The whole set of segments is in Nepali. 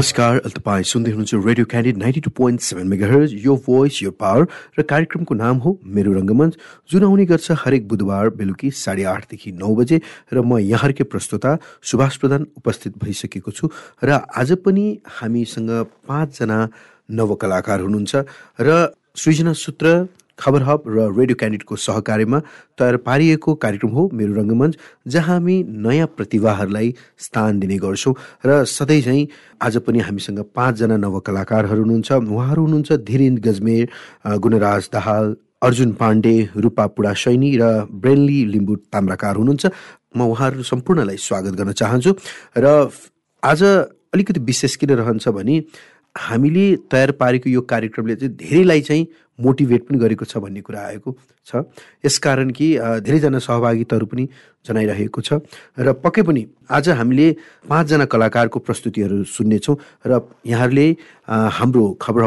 नमस्कार तपाईँ सुन्दै हुनुहुन्छ radio Candid ninety two point seven megahertz यो भोइस यो पावर र कार्यक्रमको नाम हो मेरो रङ्गमञ्च। जुन आउने गर्छ हरेक बुधबार बेलुकी साढे आठदेखि नौ बजे र म यहाँकै प्रस्तुता सुभाष प्रधान उपस्थित भइसकेको छु। र आज पनि हामीसँग पाँचजना नवकलाकार हुनुहुन्छ र सृजना सूत्र खबर हब र रेडियो क्यान्डिडको सहकार्यमा तयार पारिएको कार्यक्रम हो मेरो रङ्गमञ्च जहाँ हामी नयाँ प्रतिभाहरूलाई स्थान दिने गर्छौँ र सधैँ झैँ आज पनि हामीसँग पाँचजना नवकलाकारहरू हुनुहुन्छ। उहाँहरू हुनुहुन्छ धीरेन गजमेर गुणराज दाहाल अर्जुन पाण्डे रूपा पुडा सैनी र ब्रेनली लिम्बू ताम्राकार हुनुहुन्छ। म उहाँहरू सम्पूर्णलाई स्वागत गर्न चाहन्छु र आज अलिकति विशेष किन रहन्छ भने हामीले तयार पारेको यो कार्यक्रमले चाहिँ धेरैलाई चाहिँ मोटिभेट पनि गरेको छ भन्ने कुरा आएको छ। यसकारण कि धेरैजना सहभागिताहरू पनि जनाइरहेको छ। र पक्कै पनि आज हामीले पाँचजना कलाकारको प्रस्तुतिहरू सुन्नेछौँ र यहाँहरूले हाम्रो खबर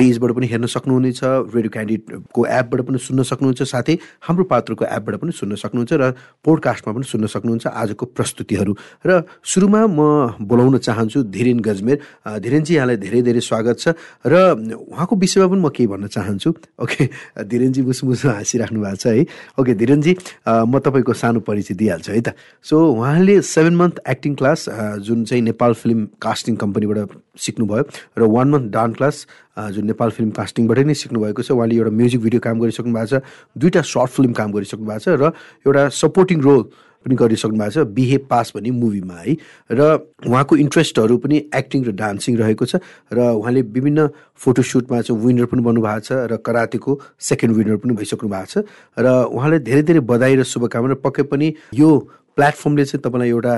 पेजबाट पनि हेर्न सक्नुहुनेछ रेडियो क्यान्डिडको एपबाट पनि सुन्न सक्नुहुन्छ साथै हाम्रो पात्रको एपबाट पनि सुन्न सक्नुहुन्छ र पोडकास्टमा पनि सुन्न सक्नुहुन्छ आजको प्रस्तुतिहरू। र सुरुमा म बोलाउन चाहन्छु धीरेन गजमेर। धीरेनजी यहाँलाई धेरै धेरै स्वागत छ र उहाँको विषयमा पनि म केही भन्न चाहन्छु। ओके धीरेनजी मुसु मुसु हाँसिराख्नु भएको छ है। ओके धीरेनजी म तपाईँको सानो परिचय दिइहाल्छु है त। सो उहाँले सेभेन मन्थ एक्टिङ क्लास जुन चाहिँ नेपाल फिल्म कास्टिङ कम्पनीबाट सिक्नुभयो। र वान मन्थ डान्स क्लास जुन नेपाल फिल्म कास्टिङबाटै नै सिक्नुभएको छ। उहाँले एउटा म्युजिक भिडियो काम गरिसक्नु भएको छ। दुईवटा सर्ट फिल्म काम गरिसक्नु भएको छ र एउटा सपोर्टिङ रोल पनि गरिसक्नु भएको छ बिहे पास भन्ने मुभीमा है। र उहाँको इन्ट्रेस्टहरू पनि एक्टिङ र डान्सिङ रहेको छ। र उहाँले विभिन्न फोटोसुटमा चाहिँ विनर पनि बन्नुभएको छ र करातेको सेकेन्ड विनर पनि भइसक्नु भएको छ। र उहाँलाई धेरै धेरै बधाई र शुभकामना। पक्कै पनि यो प्लेटफर्मले चाहिँ तपाईँलाई एउटा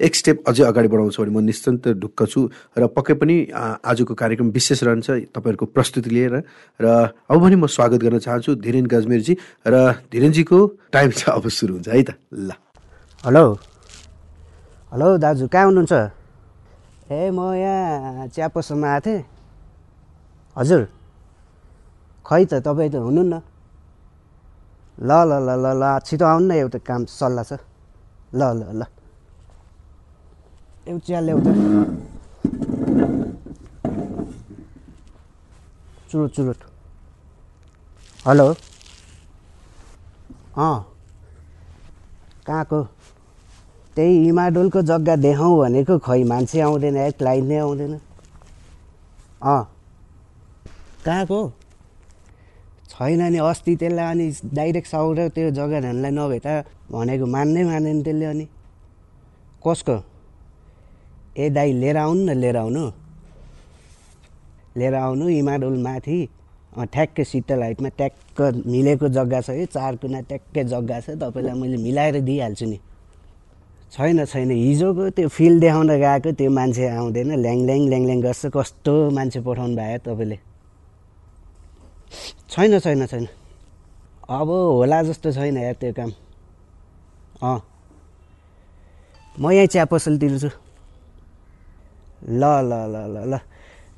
एक स्टेप अझै अगाडि बढाउँछ भने म निश्चिन्त ढुक्क छु र पक्कै पनि आजको कार्यक्रम विशेष रहन्छ तपाईँहरूको प्रस्तुति लिएर। र अब पनि म स्वागत गर्न चाहन्छु धीरेन गजमेरजी र धीरेनजीको टाइम चाहिँ अब सुरु हुन्छ है त? ल। हेलो। हेलो दाजु कहाँ हुनुहुन्छ? ए म यहाँ च्यापोसम्म आएको थिएँ। हजुर। खै त तपाईँ त हुनु न ल ल ल ल ल छिटो आउनु न एउटा काम सल्लाह छ। ल ल ल। एउटा चिया ल्याउ त चुरोट चुरोट हेलो अँ कहाँको त्यही इमाडोलको जग्गा देखाउँ भनेको खै मान्छे आउँदैन है क्लाइन्ट नै आउँदैन। अँ। कहाँको छैन नि अस्ति त्यसलाई अनि डाइरेक्ट साउर त्यो जग्गा धानलाई नभेटा भनेको मान्नै मानेन त्यसले अनि। कसको? ए दाइ लिएर आउनु न लिएर आउनु। लिएर आउनु इमाडोल माथि। ठ्याक्कै सिटल हाइटमा ट्याक्क मिलेको जग्गा छ है चार कुना ट्याक्कै जग्गा छ तपाईँलाई मैले मिलाएर दिइहाल्छु नि। छैन छैन हिजोको त्यो फिल्ड देखाउन गएको त्यो मान्छे आउँदैन ल्याङ ल्याङ ल्याङ ल्याङ गर्छ कस्तो मान्छे पठाउनु भयो तपाईँले। छैन छैन छैन। अब होला जस्तो छैन यार त्यो काम। अँ। म यहीँ चिया पसलतिर छु। ल ल ल ल ल।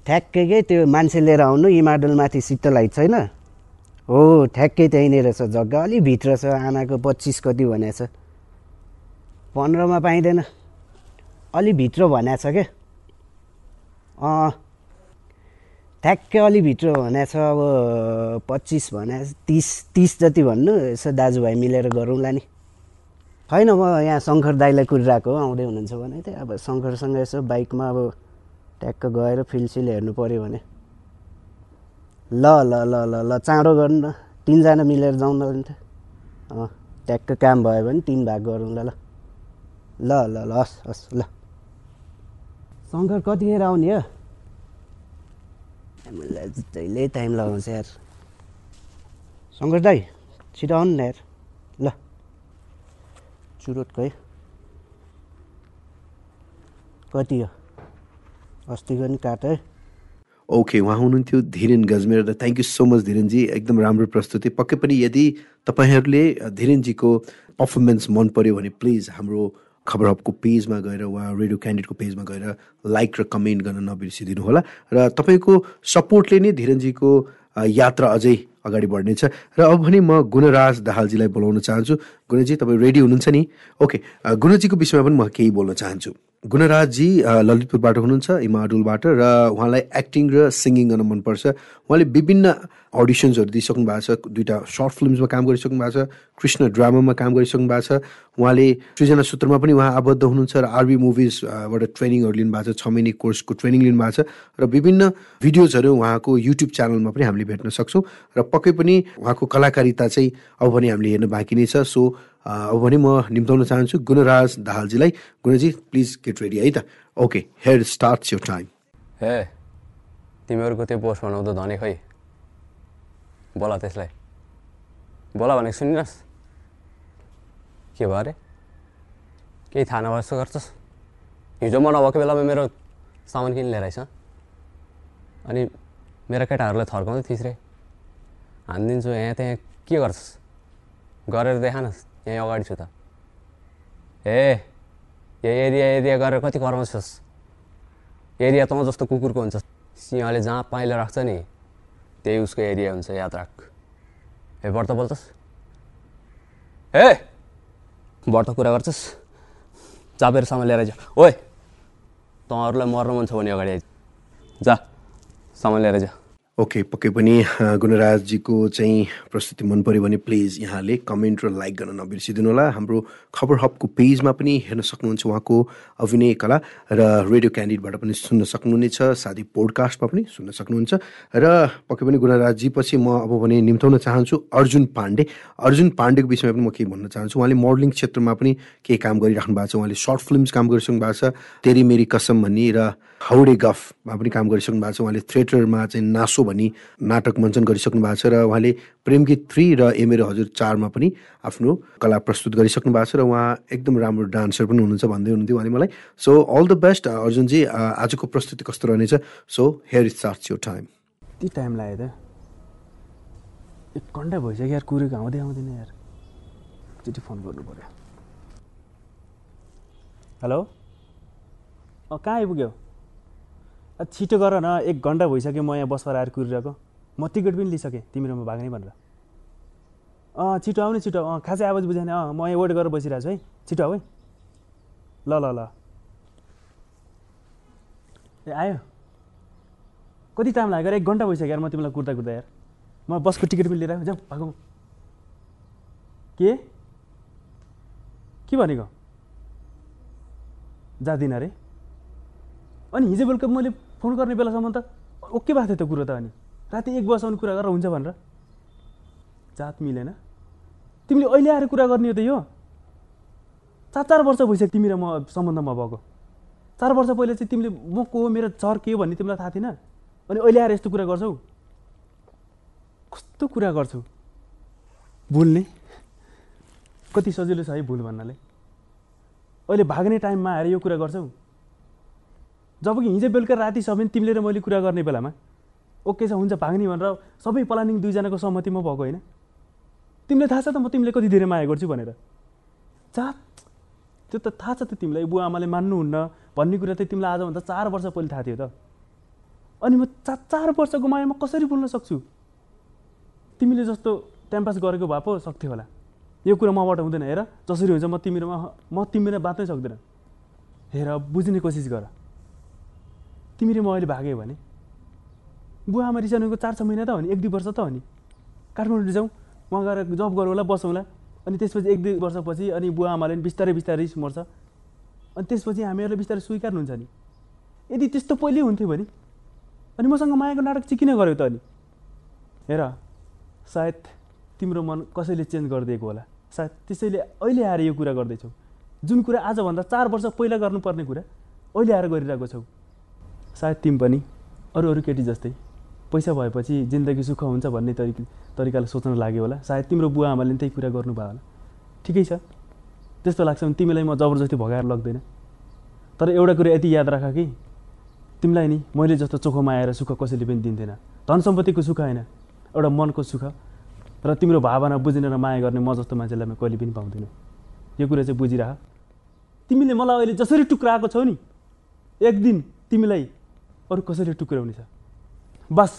ठ्याक्कै के त्यो मान्छे लिएर आउनु इमाडोलमाथि शीतल हाइट छैन? हो ठ्याक्कै त्यहीँनिर छ जग्गा। अलि भित्र छ आनाको पच्चिस कति भनेको छ पन्ध्रमा पाइँदैन। अलि भित्र भनेको छ क्या अँ। ठ्याक्कै अलि भित्र भनेको छ अब पच्चिस भने तिस तिस जति भन्नु यसो दाजुभाइ मिलेर गरौँला नि। छैन म यहाँ शङ्कर दाईलाई कुरिरहेको आउँदै हुनुहुन्छ भने चाहिँ अब शङ्करसँग यसो बाइकमा अब ट्याक्क गएर फिल्डसिल हेर्नु पऱ्यो भने। ल ल ल ल ल चाँडो गर्नु न तिनजना मिलेर जाउँ न अन्त। अँ ट्याक्क काम भयो भने तिन भाग गरौँला ल ल। ल ल हस् हस् ल। शङ्कर कतिखेर आउने हो? मलाई जहिले टाइम लगाउँछ यार। शङ्कर दाई छिटो आउनु न यार। ल है। कति हो? अस्तिको नि काट है। ओके उहाँ हुनुहुन्थ्यो धीरेन गजमेर र थ्याङ्क यू सो मच धीरेनजी एकदम राम्रो प्रस्तुति। पक्कै पनि यदि तपाईँहरूले धीरेनजीको पर्फर्मेन्स मन पऱ्यो भने प्लिज हाम्रो खबर हबको पेजमा गएर वा रेडियो क्यान्डिडेटको पेजमा गएर लाइक र कमेन्ट गर्न नबिर्सिदिनु होला र तपाईँको सपोर्टले नै धीरेनजीको यात्रा अझै अगाडि बढ्नेछ र अब भने म गुणराज दाहालजीलाई बोलाउन चाहन्छु। गुणजी तपाईँ रेडी हुनुहुन्छ नि? ओके गुणजीको विषयमा पनि म केही बोल्न चाहन्छु। गुणराजजी ललितपुरबाट हुनुहुन्छ इमाडुलबाट र उहाँलाई एक्टिङ र सिङ्गिङ गर्न मनपर्छ। उहाँले विभिन्न अडिसन्सहरू दिइसक्नु भएको छ दुईवटा सर्ट फिल्मसमा काम गरिसक्नु भएको छ कृष्ण ड्रामामा काम गरिसक्नु भएको छ। उहाँले सृजना सूत्रमा पनि उहाँ आबद्ध हुनुहुन्छ र आरबी मुभिजबाट ट्रेनिङहरू लिनुभएको छ छ महिने कोर्सको ट्रेनिङ लिनुभएको छ र विभिन्न भिडियोजहरू उहाँको युट्युब च्यानलमा पनि हामीले भेट्न सक्छौँ र पक्कै पनि उहाँको कलाकारिता चाहिँ अब भने हामीले हेर्न बाँकी नै छ। सो अब भने म निम्ताउन चाहन्छु गुणराज दाहालजीलाई। गुणजी प्लिज गेट रेडी है त? ओके हेयर स्टार्ट्स यो टाइम हे तिमीहरूको त्यो पोस्ट बनाउँदा धनी खै? बोला त्यसलाई बोला भनेको सुनिनस् के भयो अरे केही थाहा नभए जस्तो गर्छस् हिजो म नभएको बेलामा मेरो सामान किन लिएर आइस अनि मेरा केटाहरूलाई थर्काउँदै थिइस् रे हानिदिन्छु यहाँ त्यहाँ के गर्छस् गरेर देखानस् यहीँ अगाडि छु त ए यही एरिया एरिया गरेर कति कराउँछस् एरिया तँ जस्तो कुकुरको हुन्छ सिंहले जहाँ पाइलो राख्छ नि त्यही उसको एरिया हुन्छ याद राख ए व्रत बोल्छस् ए! व्रत कुरा गर्छस्? चापेर सामान लिएर आइज ओए तँहरूलाई मर्न मन छ भने अगाडि जा सामान लिएर जा। ओके पक्कै पनि गुणराजजीको चाहिँ प्रस्तुति मन पऱ्यो भने प्लिज यहाँले कमेन्ट र लाइक गर्न नबिर्सिदिनु होला हाम्रो खबर हबको पेजमा पनि हेर्न सक्नुहुन्छ उहाँको अभिनय कला र रेडियो क्यान्डिडबाट पनि सुन्न सक्नुहुनेछ साथै पोडकास्टमा पनि सुन्न सक्नुहुन्छ। र पक्कै पनि गुणराजजी पछि म अब भने निम्ताउन चाहन्छु अर्जुन पाण्डे। अर्जुन पाण्डेको विषयमा पनि म केही भन्न चाहन्छु। उहाँले मोडलिङ क्षेत्रमा पनि केही काम गरिराख्नु भएको छ उहाँले सर्ट फिल्म्स काम गरिसक्नु भएको छ। तेरी मेरी कसम भन्ने र हाउडे गफमा पनि काम गरिसक्नु भएको छ। उहाँले थिएटरमा चाहिँ नासो भनी नाटक मञ्चन गरिसक्नु भएको छ र उहाँले प्रेम गीत थ्री र ए मेरो हजुर चारमा पनि आफ्नो कला प्रस्तुत गरिसक्नु भएको छ र उहाँ एकदम राम्रो डान्सर पनि हुनुहुन्छ भन्दै हुनुहुन्थ्यो उहाँले मलाई। सो अल द बेस्ट अर्जुनजी आजको प्रस्तुति कस्तो रहनेछ? सो हेयर स्टार्ट्स यो टाइम कति टाइम लाग्यो त एक घन्टा भइसक्यो यार कुरेको आउँदै आउँदैन यार। एकचोटि फोन गर्नु पऱ्यो हेलो कहाँ आइपुग्यो? छिटो गर न एक घन्टा भइसक्यो म यहाँ बसबाट आएर कुरिरहेको। म टिकट पनि लिइसकेँ तिमीरोमा भाग्ने भनेर। अँ छिटो आउने छिटो। अँ खासै आवाज बुझेन अँ म यहाँ वेट गरेर बसिरहेको छु है। छिटो आऊ है। ल ल ल। ए आयो। कति टाइम लाग्यो एक घन्टा भइसक्यो यार म तिमीलाई कुर्दा कुर्दा यार म बसको टिकट पनि लिएर जाउँ भागौँ। के? के भनेको? जाँदिनँ अरे अनि हिजो बेलुका मैले फोन गर्ने बेलासम्म त ओके भएको थियो त कुरो त अनि। राति एक बजीसम्म कुरा गरेर हुन्छ भनेर। जात मिलेन। तिमीले अहिले आएर कुरा गर्ने हो त यो। चार चार वर्ष भइसक्यो तिमी र म सम्बन्धमा भएको। चार वर्ष पहिले चाहिँ तिमीले म को मेरो चर के भन्ने तिमीलाई थाहा थिएन? अनि अहिले आएर यस्तो कुरा गर्छौ? कस्तो कुरा गर्छौ? भुल्ने कति सजिलो छ है भुल भन्नाले। अहिले भाग्ने टाइममा आएर यो कुरा गर्छौ? जब कि हिजो बेलुका रातिसम्म तिमीले र मैले कुरा गर्ने बेलामा ओके छ हुन्छ भाग्ने भनेर सबै प्लानिङ दुईजनाको सहमतिमा भएको होइन। तिमीलाई थाहा छ त म तिमीले कति धेरै माया गर्छु भनेर। जा त्यो त थाहा छ त तिमीलाई बुवा आमाले मान्नुहुन्न भन्ने कुरा चाहिँ तिमीलाई आजभन्दा चार वर्ष पहिले थाहा थियो त। अनि म चार चार वर्षको मायामा कसरी बोल्न सक्छु? तिमीले जस्तो टाइम पास गरेको भए पो सक्थ्यो होला। यो कुरा मबाट हुँदैन हेर जसरी हुन्छ म तिमीहरूमा म तिमीले बाँच्नै सक्दिनँ। हेर बुझ्ने कोसिस गर। तिमीले म अहिले भाग्यो भने? बुवा आमा रिसाउनुको चार छ महिना त हो नि एक दुई वर्ष त हो नि। काठमाडौँ जाउँ उहाँ गएर जब गरौँ होला बसौँला अनि त्यसपछि एक दुई वर्षपछि अनि बुवा आमाले पनि बिस्तारै बिस्तारै रिस मर्छ। अनि त्यसपछि हामीहरूलाई बिस्तारै स्वीकार्नुहुन्छ नि। यदि त्यस्तो पहिले हुन्थ्यो भने अनि मसँग मायाको नाटक चाहिँ किन गर्यो त अनि? हेर सायद तिम्रो मन कसैले चेन्ज गरिदिएको होला। सायद त्यसैले अहिले आएर यो कुरा गर्दैछौ। जुन कुरा आजभन्दा चार वर्ष पहिला गर्नुपर्ने कुरा अहिले आएर गरिरहेको छौ। सायद तिमी पनि अरू अरू केटी जस्तै पैसा भएपछि जिन्दगी सुख हुन्छ भन्ने तरिका तरिकाले सोच्न लाग्यो होला। सायद तिम्रो बुवा आमाले पनि त्यही कुरा गर्नुभयो होला। ठिकै छ। त्यस्तो लाग्छ भने तिमीलाई म जबरजस्ती भगाएर लग्दैन। तर एउटा कुरा यति याद राख कि तिमीलाई नि मैले जस्तो चोखोमा आएर सुख कसैले पनि दिन्थेन धन सम्पत्तिको सुख होइन। एउटा मनको सुख र तिम्रो भावना बुझ्ने र माया गर्ने म जस्तो मान्छेलाई म कहिले पनि पाउँदिनँ। यो कुरा चाहिँ बुझिरह तिमीले मलाई अहिले जसरी टुक्राएको छौ नि एक दिन तिमीलाई अरू कसैले टुक्राउने छ। बस।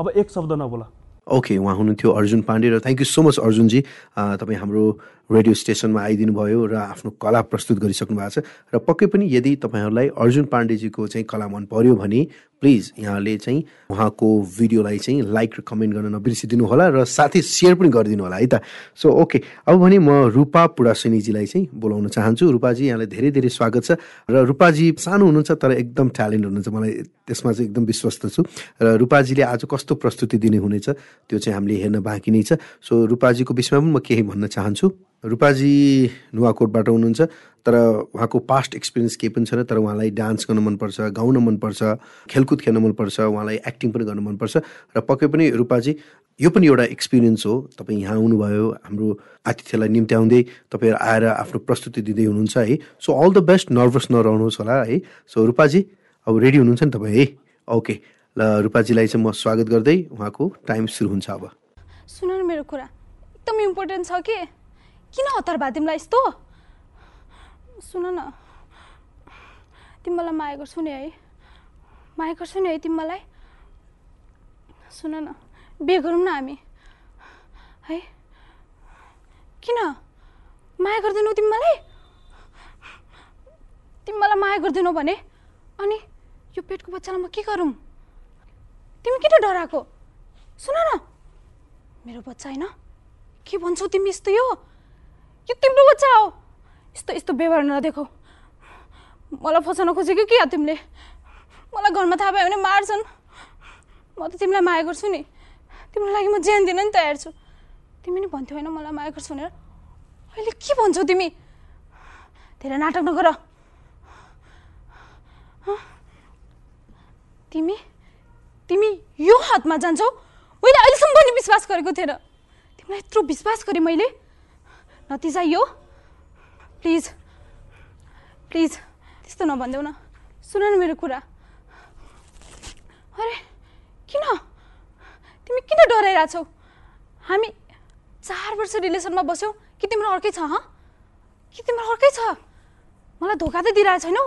अब एक शब्द नबोल। ओके उहाँ हुनुहुन्थ्यो अर्जुन पाण्डे र थ्याङ्क यू सो मच अर्जुनजी। तपाईँ हाम्रो रेडियो स्टेसनमा आइदिनु भयो र आफ्नो कला प्रस्तुत गरिसक्नु भएको छ। र पक्कै पनि यदि तपाईँहरूलाई अर्जुन पाण्डेजीको चाहिँ कला मन पर्यो भने प्लिज यहाँले चाहिँ उहाँको भिडियोलाई चाहिँ लाइक र कमेन्ट गर्न नबिर्सिदिनु होला र साथै सेयर पनि गरिदिनु होला है त। So okay. अब भने म रूपा पुडासैनीजीलाई चाहिँ बोलाउन चाहन्छु। रूपाजी यहाँलाई धेरै धेरै स्वागत छ। र रूपाजी सानो हुनुहुन्छ तर एकदम ट्यालेन्ट हुनुहुन्छ। मलाई त्यसमा चाहिँ एकदम विश्वस्त छु। र रूपाजीले आज कस्तो प्रस्तुति दिने हुनेछ त्यो चाहिँ हामीले हेर्न बाँकी नै छ। सो रूपाजीको विषयमा पनि म केही भन्न चाहन्छु। रूपाजी नुवाकोटबाट हुनुहुन्छ तर उहाँको पास्ट एक्सपिरियन्स केही पनि छैन तर उहाँलाई डान्स गर्न मनपर्छ गाउन मनपर्छ खेलकुद खेल्न मनपर्छ उहाँलाई एक्टिङ पनि गर्न मनपर्छ। र पक्कै पनि रूपाजी यो पनि एउटा एक्सपिरियन्स हो। तपाईँ यहाँ आउनुभयो हाम्रो आतिथ्यलाई निम्त्याउँदै तपाईँहरू आएर आफ्नो प्रस्तुति दिँदै हुनुहुन्छ है। So all the best nervous नरहनुहोस् होला है। सो रूपाजी अब रेडी हुनुहुन्छ नि तपाईँ है। ओके ल रूपाजीलाई चाहिँ म स्वागत गर्दै उहाँको टाइम सुरु हुन्छ अब। सुन मेरो कुरा एकदम इम्पोर्टेन्ट छ कि? किन हतार भयो तिमीलाई यस्तो? सुन न। तिमी मलाई माया गर्छौ नि है। माया गर्छौ नि है तिमी मलाई। सुन न। बिहे गरौँ न हामी। है? किन? माया गर्दैनौ तिमी मलाई? तिमी मलाई माया गर्दैनौ भने? अनि यो पेटको बच्चालाई म के गरौँ तिमी किन डराएको? सुन न। मेरो बच्चा होइन। के भन्छौ तिमी यस्तो यो? यो तिम्रो बच्चा हो यस्तो यस्तो व्यवहार नदेखाऊ। मलाई फसाउन खोजेको कि तिमीले? मलाई घरमा थाहा पायो भने मार्छन्। म त तिमीलाई माया गर्छु नि। तिम्रो लागि म ज्यान दिन नि तयार छु। तिमी नि भन्थ्यौ होइन मलाई माया गर्छु भनेर। अहिले के भन्छौ तिमी? धेरै नाटक नगर। हँ? तिमी तिमी यो हातमा जान्छौ? मैले अहिलेसम्म पनि विश्वास गरेको थिएन। तिमीलाई यत्रो विश्वास गरेँ मैले। नतिजा यो? प्लिज प्लिज त्यस्तो नभनिदेऊ न। सुन न मेरो कुरा। अरे किन? तिमी किन डराइरहेछौ हामी चार वर्ष रिलेसनमा बस्यौ कि तिम्रो अर्कै छ हँ? कि तिम्रो अर्कै छ? मलाई धोका त दिइरहेको छैनौ।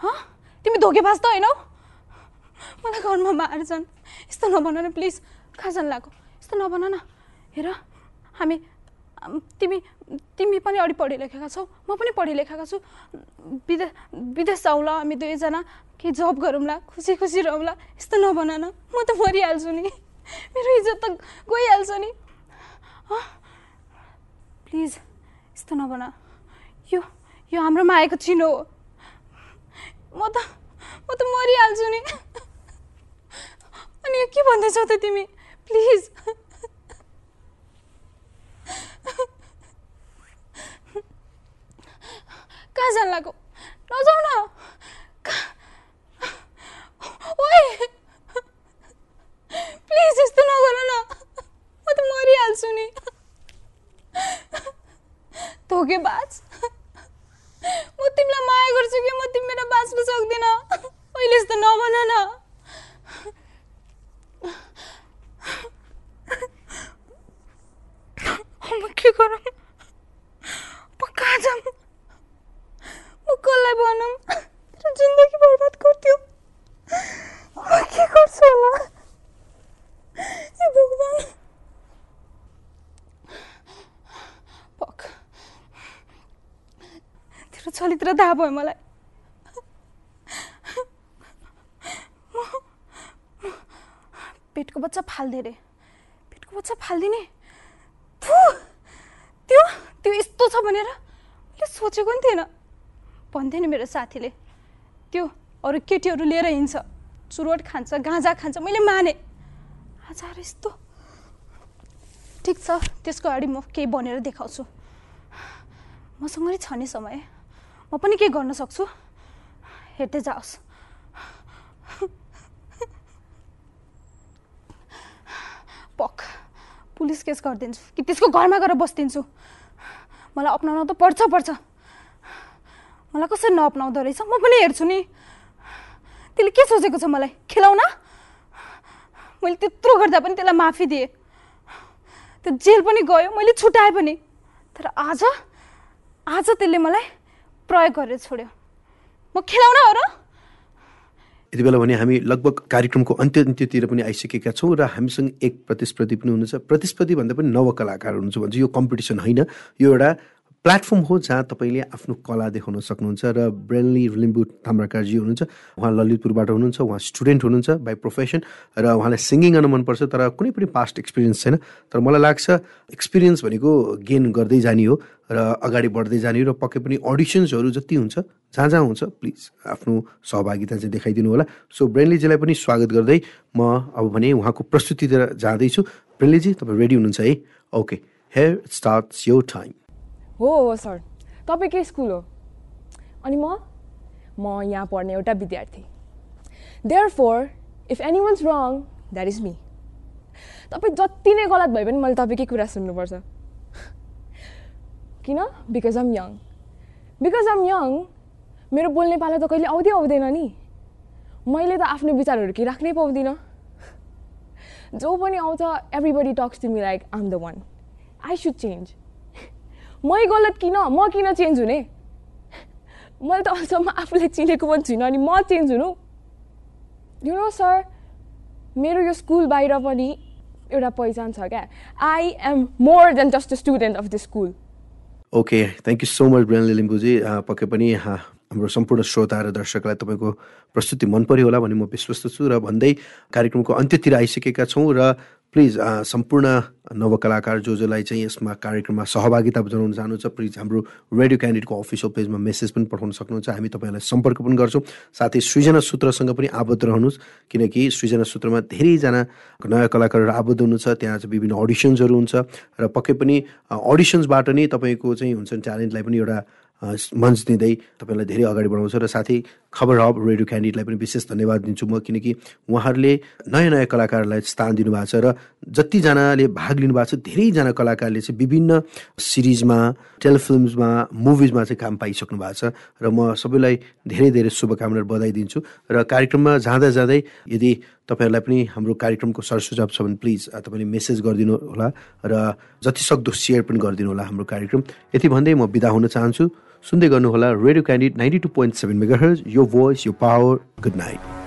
हँ? तिमी धोकेबाज त होइनौ। मलाई घरमा मार्छन् यस्तो नभन न प्लिज। कहाँ जानु लाग्यो। यस्तो नभन न। हेर हामी तिमी तिमी पनि अलिक पढे लेखेका छौ म पनि पढे लेखेका छु। विदेश विदेश जाउँला हामी दुवैजना केही जब गरौँला खुसी खुसी रहौँला यस्तो नभन न म त मरिहाल्छु नि। मेरो इज्जत त गइहाल्छ नि? प्लिज यस्तो नभन। यो यो हाम्रो मायाको चिनो हो। म त म त मरिहाल्छु नि। अनि के भन्दैछौ त तिमी? प्लिज। कहाँ जानु लाग्यो नजाऊ न। ओए। प्लिज यस्तो नगर न। म त मरिहाल्छु नि। धोकेबाज म तिमीलाई माया गर्छु कि म तिमीलाई बाँच्न सक्दिनँ? अहिले यस्तो नभन न। म के गरौँ म कहाँ जाऊँ म कसलाई भनौँ तेरो जिन्दगी बर्बाद गर्थ्यो म के गर्छु होला हे भगवान् पक तेरो चरित्र थाहा भयो मलाई. पेटको बच्चा फाल्दे रे. पेटको बच्चा फालिदिने? त्यो त्यो यस्तो छ भनेर मैले सोचेको नि थिएन। भन्थ्यो नि मेरो साथीले। त्यो अरू केटीहरू लिएर हिँड्छ। चुरोट खान्छ गाँजा खान्छ मैले माने। आज आएर यस्तो। ठिक छ त्यसको अगाडि म केही बनेर देखाउँछु। मसँग नै छ नि समय। म पनि केही गर्न सक्छु? हेर्दै जाओस्। पक पुलिस केस गरिदिन्छु। कि त्यसको घरमा गएर बसिदिन्छु? मलाई अप्नाउन त पर्छ पर्छ। मलाई कसरी नअप्नाउँदो रहेछ? म पनि हेर्छु नि। त्यसले के सोचेको छ मलाई? खेलाउन मैले त्यत्रो गर्दा पनि त्यसलाई माफी दिएँ। त्यो जेल पनि गयो मैले छुट्याएँ पनि। तर आज? आज त्यसले मलाई प्रयोग गरेर छोड्यो। म खेलाउन हो र यति बेला भने हामी लगभग कार्यक्रमको अन्त्य अन्त्यतिर पनि आइसकेका छौँ र हामीसँग एक प्रतिस्पर्धी पनि हुनुहुन्छ। प्रतिस्पर्धी भन्दा पनि नव कलाकार हुनुहुन्छ भन्छ यो कम्पिटिसन होइन। यो एउटा प्लेटफर्म हो जहाँ तपाईँले आफ्नो कला देखाउन सक्नुहुन्छ र ब्रेनली लिम्बू ताम्राकारजी हुनुहुन्छ उहाँ ललितपुरबाट हुनुहुन्छ उहाँ स्टुडेन्ट हुनुहुन्छ बाई प्रोफेसन र उहाँलाई सिङ्गिङ गर्न मनपर्छ तर कुनै पनि पास्ट एक्सपिरियन्स छैन। तर मलाई लाग्छ एक्सपिरियन्स भनेको गेन गर्दै जाने हो र अगाडि बढ्दै जाने र पक्कै पनि अडिसन्सहरू जति हुन्छ जहाँ जहाँ हुन्छ प्लिज आफ्नो सहभागिता चाहिँ देखाइदिनु होला। सो ब्रेनलीजीलाई पनि स्वागत गर्दै म अब भने उहाँको प्रस्तुतितिर जाँदैछु। ब्रेनलीजी तपाईँ रेडी हुनुहुन्छ है? ओके हेयर स्टार्ट्स यो टाइम हो हो सर। तपाईँ के स्कुल हो? अनि म? म यहाँ पढ्ने एउटा विद्यार्थी। Therefore if anyone's wrong that is me तपाईँ जति नै गलत भए पनि मैले तपाईँकै कुरा सुन्नुपर्छ। किन? Because I'm young because I'm young मेरो बोल्ने पालो त कहिले आउँदै आउँदैन नि। मैले त आफ्नो विचारहरू केही राख्नै पाउँदिनँ। जो पनि आउँछ everybody talks to me like I'm the one I should change मै गलत किन? म किन चेन्ज हुने? मैले त अहिलेसम्म आफूले चिनेको पनि छुइनँ अनि म चेन्ज हुनु। यु नो सर मेरो यो स्कुल बाहिर पनि एउटा पहिचान छ क्या। I am more than just a student of the school okay thank you so much Brainly Limbuji पक्कै पनि हाम्रो सम्पूर्ण श्रोता र दर्शकलाई तपाईँको प्रस्तुति मन पर्यो होला भन्ने म विश्वस्त छु र भन्दै कार्यक्रमको अन्त्यतिर आइसकेका छौँ र प्लिज सम्पूर्ण नवकलाकार जो जसलाई चाहिँ यसमा कार्यक्रममा सहभागिता जनाउन चाहनुहुन्छ प्लिज हाम्रो रेडियो क्यान्डिडेटको अफिसियल पेजमा मेसेज पनि पठाउन सक्नुहुन्छ। हामी तपाईँलाई सम्पर्क पनि गर्छौँ। साथै सृजना सूत्रसँग पनि आबद्ध रहनुहोस्। किनकि सृजना सूत्रमा धेरैजना नयाँ कलाकारहरू आबद्ध हुनुहुन्छ। त्यहाँ चाहिँ विभिन्न अडिसन्सहरू हुन्छ। र पक्कै पनि अडिसन्सबाट नै तपाईँको चाहिँ हुन्छ ट्यालेन्टलाई पनि एउटा मञ्च दिँदै तपाईँलाई धेरै अगाडि बढाउँछ र साथै खबर हब रेडियो क्यान्डिडेटलाई पनि विशेष धन्यवाद दिन्छु म किनकि उहाँहरूले नयाँ नयाँ कलाकारलाई स्थान दिनुभएको छ र जतिजनाले भाग लिनुभएको छ धेरैजना कलाकारले चाहिँ विभिन्न सिरिजमा टेलिफिल्मसमा मुभिजमा चाहिँ काम पाइसक्नु भएको छ र म सबैलाई धेरै धेरै शुभकामनाहरू बधाई दिन्छु र कार्यक्रममा जाँदा जाँदै यदि तपाईँहरूलाई पनि हाम्रो कार्यक्रमको सरसुझाव छ भने प्लिज तपाईँले मेसेज गरिदिनु होला र जतिसक्दो सेयर पनि गरिदिनु होला हाम्रो कार्यक्रम। यति भन्दै म बिदा हुन चाहन्छु। सुन्दै गर्नुहोला radio candid ninety two point seven mega यो भोइस यो पावर गुड नाइट।